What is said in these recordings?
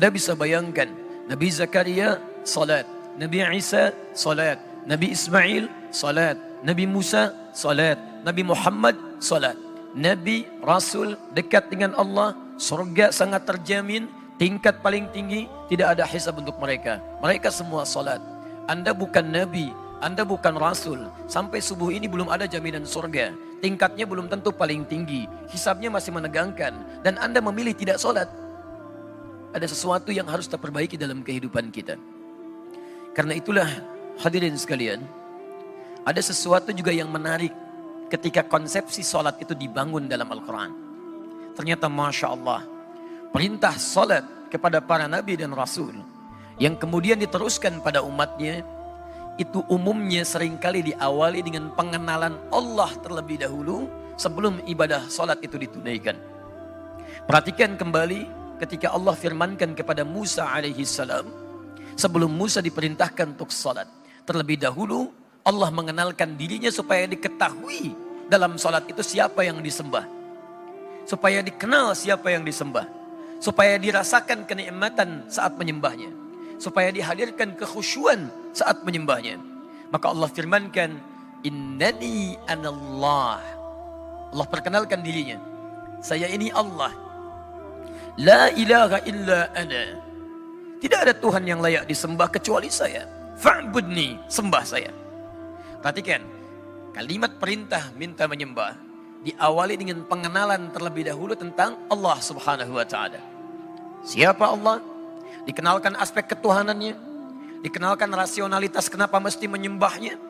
Anda bisa bayangkan, Nabi Zakaria salat, Nabi Isa salat, Nabi Ismail salat, Nabi Musa salat, Nabi Muhammad salat. Nabi, Rasul dekat dengan Allah, surga sangat terjamin, tingkat paling tinggi, tidak ada hisab untuk mereka. Mereka semua salat. Anda bukan Nabi, Anda bukan Rasul. Sampai subuh ini belum ada jaminan surga. Tingkatnya belum tentu paling tinggi. Hisabnya masih menegangkan. Dan Anda memilih tidak salat. Ada sesuatu yang harus terperbaiki dalam kehidupan kita. Karena itulah hadirin sekalian, ada sesuatu juga yang menarik ketika konsepsi sholat itu dibangun dalam Al-Quran. Ternyata Masya Allah, perintah sholat kepada para nabi dan rasul yang kemudian diteruskan pada umatnya, itu umumnya sering kali diawali dengan pengenalan Allah terlebih dahulu sebelum ibadah sholat itu ditunaikan. Perhatikan kembali ketika Allah firmankan kepada Musa alaihi salam sebelum Musa diperintahkan untuk salat. Terlebih dahulu Allah mengenalkan dirinya supaya diketahui dalam salat itu siapa yang disembah. Supaya dikenal siapa yang disembah. Supaya dirasakan kenikmatan saat menyembahnya. Supaya dihadirkan kekhusyuan saat menyembahnya. Maka Allah firmankan, Innani anallah. Allah perkenalkan dirinya. Saya ini Allah La ilaha illa ana. Tidak ada Tuhan yang layak disembah kecuali saya. Fa'budni, sembah saya. Perhatikan, kalimat perintah minta menyembah diawali dengan pengenalan terlebih dahulu tentang Allah Subhanahu wa taala. Siapa Allah? Dikenalkan aspek ketuhanannya, dikenalkan rasionalitas kenapa mesti menyembahnya,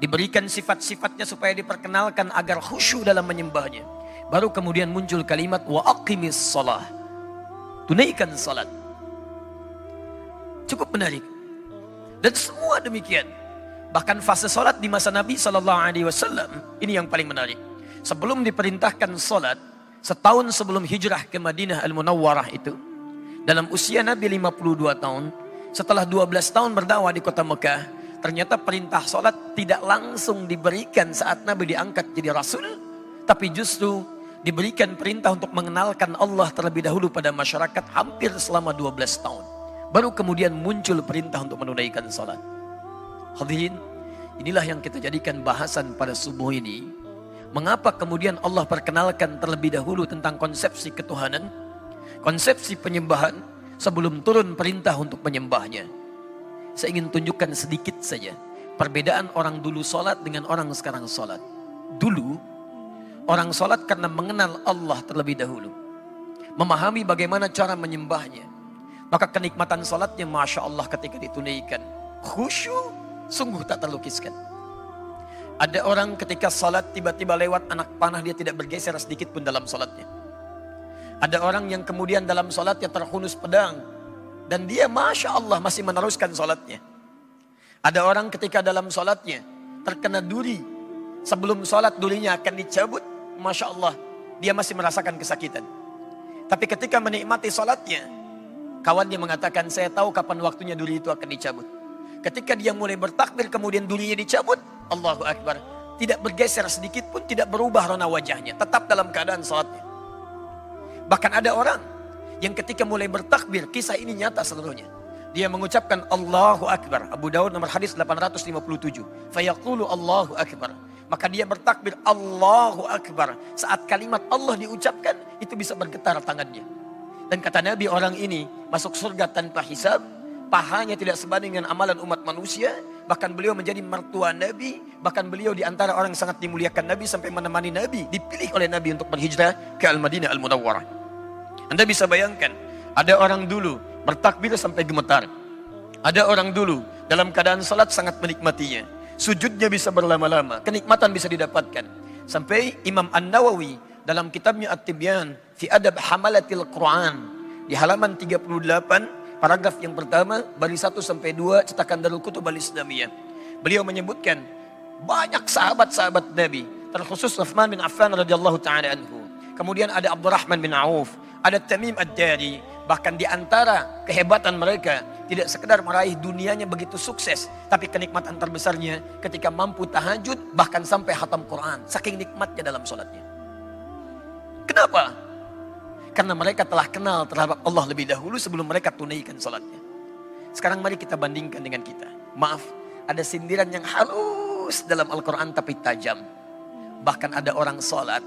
diberikan sifat-sifatnya supaya diperkenalkan agar khusyuk dalam menyembahnya. Baru kemudian muncul kalimat wa aqimis salah tunaikan salat. Cukup menarik. Dan semua demikian. Bahkan fase salat di masa Nabi Shallallahu Alaihi Wasallam ini yang paling menarik. Sebelum diperintahkan salat, setahun sebelum hijrah ke Madinah Al Munawwarah itu, dalam usia Nabi 52 tahun, setelah 12 tahun berdakwah di kota Mekah, ternyata perintah salat tidak langsung diberikan saat Nabi diangkat jadi rasul, tapi justru diberikan perintah untuk mengenalkan Allah terlebih dahulu pada masyarakat hampir selama 12 tahun. Baru kemudian muncul perintah untuk menunaikan salat. Hadirin, inilah yang kita jadikan bahasan pada subuh ini. Mengapa kemudian Allah perkenalkan terlebih dahulu tentang konsepsi ketuhanan, konsepsi penyembahan sebelum turun perintah untuk menyembahnya. Saya ingin tunjukkan sedikit saja perbedaan orang dulu salat dengan orang sekarang salat. Dulu Orang sholat karena mengenal Allah terlebih dahulu. Memahami bagaimana cara menyembahnya. Maka kenikmatan sholatnya Masya Allah ketika ditunaikan. Khusyuk sungguh tak terlukiskan. Ada orang ketika sholat tiba-tiba lewat anak panah dia tidak bergeser sedikit pun dalam sholatnya. Ada orang yang kemudian dalam sholatnya terhunus pedang. Dan dia Masya Allah masih meneruskan sholatnya. Ada orang ketika dalam sholatnya terkena duri. Sebelum sholat durinya akan dicabut. Masya Allah, dia masih merasakan kesakitan. Tapi ketika menikmati sholatnya, kawannya mengatakan, saya tahu kapan waktunya duri itu akan dicabut. Ketika dia mulai bertakbir, kemudian durinya dicabut, Allahu Akbar. Tidak bergeser sedikit pun, tidak berubah rona wajahnya. Tetap dalam keadaan sholatnya. Bahkan ada orang yang ketika mulai bertakbir, kisah ini nyata seluruhnya. Dia mengucapkan Allahu Akbar. Abu Daud nomor hadis 857. Fayaqulu Allahu Akbar. Maka dia bertakbir Allahu Akbar. Saat kalimat Allah diucapkan itu bisa bergetar tangannya. Dan kata Nabi orang ini masuk surga tanpa hisab. Pahanya tidak sebanding dengan amalan umat manusia. Bahkan beliau menjadi mertua Nabi. Bahkan beliau di antara orang yang sangat dimuliakan Nabi sampai menemani Nabi. Dipilih oleh Nabi untuk berhijrah ke Al-Madinah Al-Munawwarah. Anda bisa bayangkan. Ada orang dulu bertakbir sampai gemetar. Ada orang dulu dalam keadaan salat sangat menikmatinya. Sujudnya bisa berlama-lama, kenikmatan bisa didapatkan. Sampai Imam An-Nawawi dalam kitabnya At-Tibyan fi Adab Hamalatil Quran di halaman 38 paragraf yang pertama baris 1 sampai 2 cetakan Darul Kutub Al-Islamiyah. Beliau menyebutkan banyak sahabat-sahabat Nabi, terkhusus Uthman bin Affan radhiyallahu taala anhu. Kemudian ada Abdurrahman bin Auf, ada Tamim Ad-Dari, bahkan di antara kehebatan mereka tidak sekedar meraih dunianya begitu sukses, tapi kenikmatan terbesarnya ketika mampu tahajud bahkan sampai hatam Quran, saking nikmatnya dalam sholatnya. Kenapa? Karena mereka telah kenal terhadap Allah lebih dahulu sebelum mereka tunaikan sholatnya. Sekarang mari kita bandingkan dengan kita. Maaf, ada sindiran yang halus dalam Al-Quran tapi tajam. Bahkan ada orang sholat,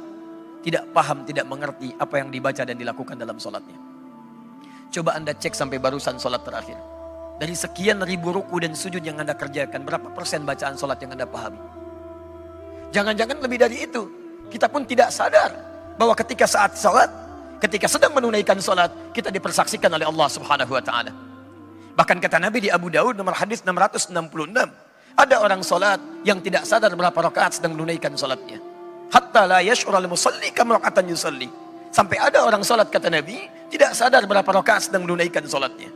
tidak paham, tidak mengerti apa yang dibaca dan dilakukan dalam sholatnya. Coba anda cek sampai barusan sholat terakhir. Dari sekian ribu ruku dan sujud yang anda kerjakan, berapa persen bacaan sholat yang anda pahami? Jangan-jangan lebih dari itu. Kita pun tidak sadar bahwa ketika saat sholat, ketika sedang menunaikan sholat, kita dipersaksikan oleh Allah subhanahu wa ta'ala. Bahkan kata Nabi di Abu Daud nomor hadis 666. Ada orang sholat yang tidak sadar berapa rakaat sedang menunaikan sholatnya. Hatta la yash'ural musalli kamraqatan yusalli. Sampai ada orang sholat kata Nabi, tidak sadar berapa rakaat sedang menunaikan sholatnya.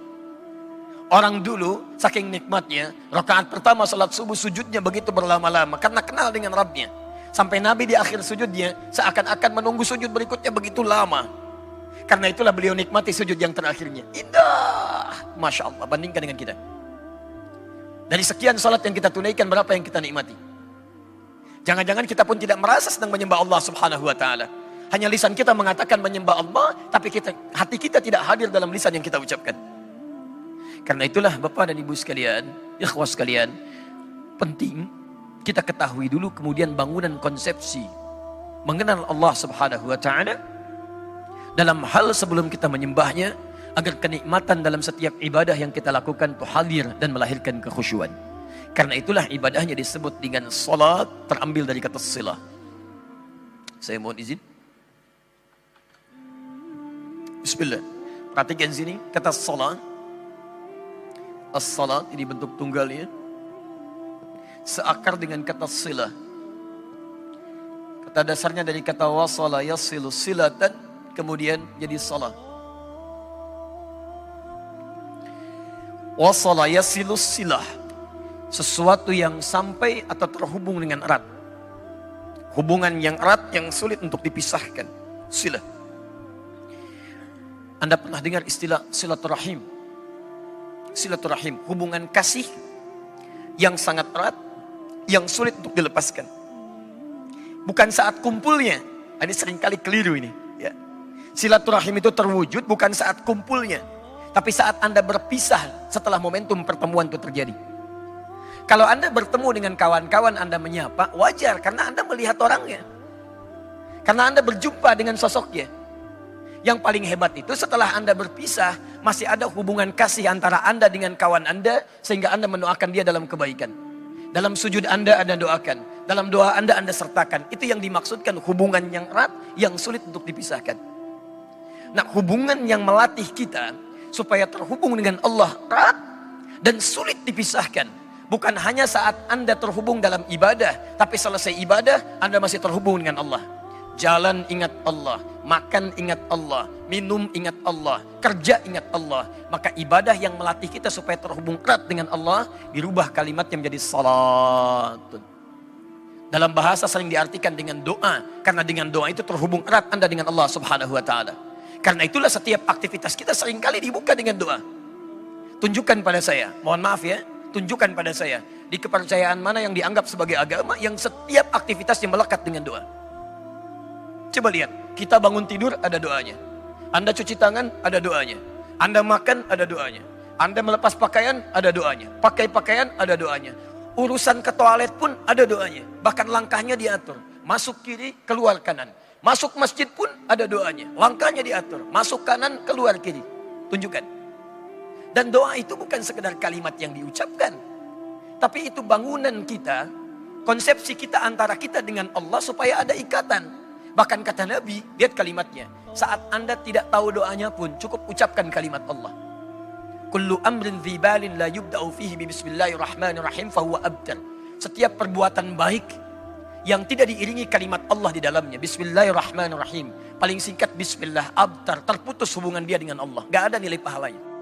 Orang dulu, saking nikmatnya, rakaat pertama sholat subuh sujudnya begitu berlama-lama. Karena kenal dengan Rabbnya. Sampai Nabi di akhir sujudnya, seakan-akan menunggu sujud berikutnya begitu lama. Karena itulah beliau nikmati sujud yang terakhirnya. Indah. Masya Allah. Bandingkan dengan kita. Dari sekian salat yang kita tunaikan, berapa yang kita nikmati? Jangan-jangan kita pun tidak merasa sedang menyembah Allah subhanahu wa ta'ala. Hanya lisan kita mengatakan menyembah Allah, tapi kita, hati kita tidak hadir dalam lisan yang kita ucapkan. Karena itulah Bapak dan Ibu sekalian, ikhwas sekalian, penting kita ketahui dulu kemudian bangunan konsepsi mengenal Allah subhanahu wa ta'ala dalam hal sebelum kita menyembahnya agar kenikmatan dalam setiap ibadah yang kita lakukan itu hadir dan melahirkan kekhusyuan. Karena itulah ibadahnya disebut dengan salat terambil dari kata silah. Saya mohon izin. Bismillah. Perhatikan sini kata salat. As-salat ini bentuk tunggalnya. Seakar dengan kata silah. Kata dasarnya dari kata wasala yasilu silatan kemudian jadi salat. Wasala yasilus silah. Sesuatu yang sampai atau terhubung dengan erat. Hubungan yang erat yang sulit untuk dipisahkan. Silah. Anda pernah dengar istilah silaturahim? Silaturahim, hubungan kasih yang sangat erat, yang sulit untuk dilepaskan. Bukan saat kumpulnya, ini sering kali keliru ini. Silaturahim itu terwujud bukan saat kumpulnya. Tapi saat Anda berpisah setelah momentum pertemuan itu terjadi. Kalau Anda bertemu dengan kawan-kawan Anda menyapa, wajar karena Anda melihat orangnya. Karena Anda berjumpa dengan sosoknya. Yang paling hebat itu setelah Anda berpisah, masih ada hubungan kasih antara Anda dengan kawan Anda, sehingga Anda mendoakan dia dalam kebaikan. Dalam sujud Anda Anda doakan. Dalam doa Anda Anda sertakan. Itu yang dimaksudkan hubungan yang erat, yang sulit untuk dipisahkan. Nah hubungan yang melatih kita supaya terhubung dengan Allah erat dan sulit dipisahkan. Bukan hanya saat Anda terhubung dalam ibadah, tapi selesai ibadah Anda masih terhubung dengan Allah. Jalan ingat Allah, makan ingat Allah, minum ingat Allah, kerja ingat Allah. Maka ibadah yang melatih kita supaya terhubung erat dengan Allah, dirubah kalimatnya menjadi salat. Dalam bahasa sering diartikan dengan doa, karena dengan doa itu terhubung erat Anda dengan Allah subhanahu wa ta'ala. Karena itulah setiap aktivitas kita sering kali dibuka dengan doa. Tunjukkan pada saya, mohon maaf ya, tunjukkan pada saya. Di kepercayaan mana yang dianggap sebagai agama yang setiap aktivitasnya melekat dengan doa. Coba lihat, kita bangun tidur ada doanya. Anda cuci tangan ada doanya. Anda makan ada doanya. Anda melepas pakaian ada doanya. Pakai pakaian ada doanya. Urusan ke toilet pun ada doanya. Bahkan langkahnya diatur. Masuk kiri, keluar kanan Masuk masjid pun ada doanya. Langkahnya diatur. Masuk kanan, keluar kiri. Tunjukkan. Dan doa itu bukan sekedar kalimat yang diucapkan. Tapi itu bangunan kita, konsepsi kita antara kita dengan Allah supaya ada ikatan. Bahkan kata Nabi, lihat kalimatnya. Saat anda tidak tahu doanya pun, cukup ucapkan kalimat Allah. Kullu amrin dhibalin la yubda'u fihi bismillahirrahmanirrahim fahuwa abtar. Setiap perbuatan baik yang tidak diiringi kalimat Allah di dalamnya. Bismillahirrahmanirrahim. Paling singkat Bismillah abtar. Terputus hubungan dia dengan Allah. Gak ada nilai pahalanya.